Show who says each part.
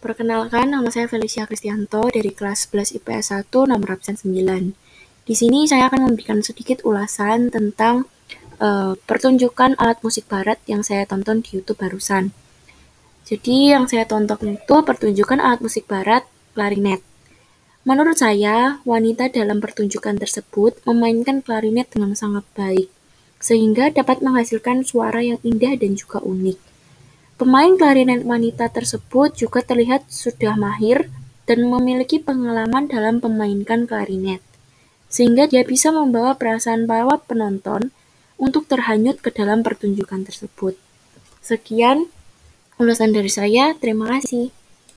Speaker 1: Perkenalkan, nama saya Felicia Kristianto dari kelas 11 IPS 1 nomor absen 9. Di sini saya akan memberikan sedikit ulasan tentang uh, pertunjukan alat musik barat yang saya tonton di YouTube barusan. Jadi yang saya tonton itu pertunjukan alat musik barat klarinet. Menurut saya, wanita dalam pertunjukan tersebut memainkan klarinet dengan sangat baik, sehingga dapat menghasilkan suara yang indah dan juga unik. Pemain klarinet wanita tersebut juga terlihat sudah mahir dan memiliki pengalaman dalam memainkan klarinet, sehingga dia bisa membawa perasaan para penonton untuk terhanyut ke dalam pertunjukan tersebut. Sekian ulasan dari saya, terima kasih.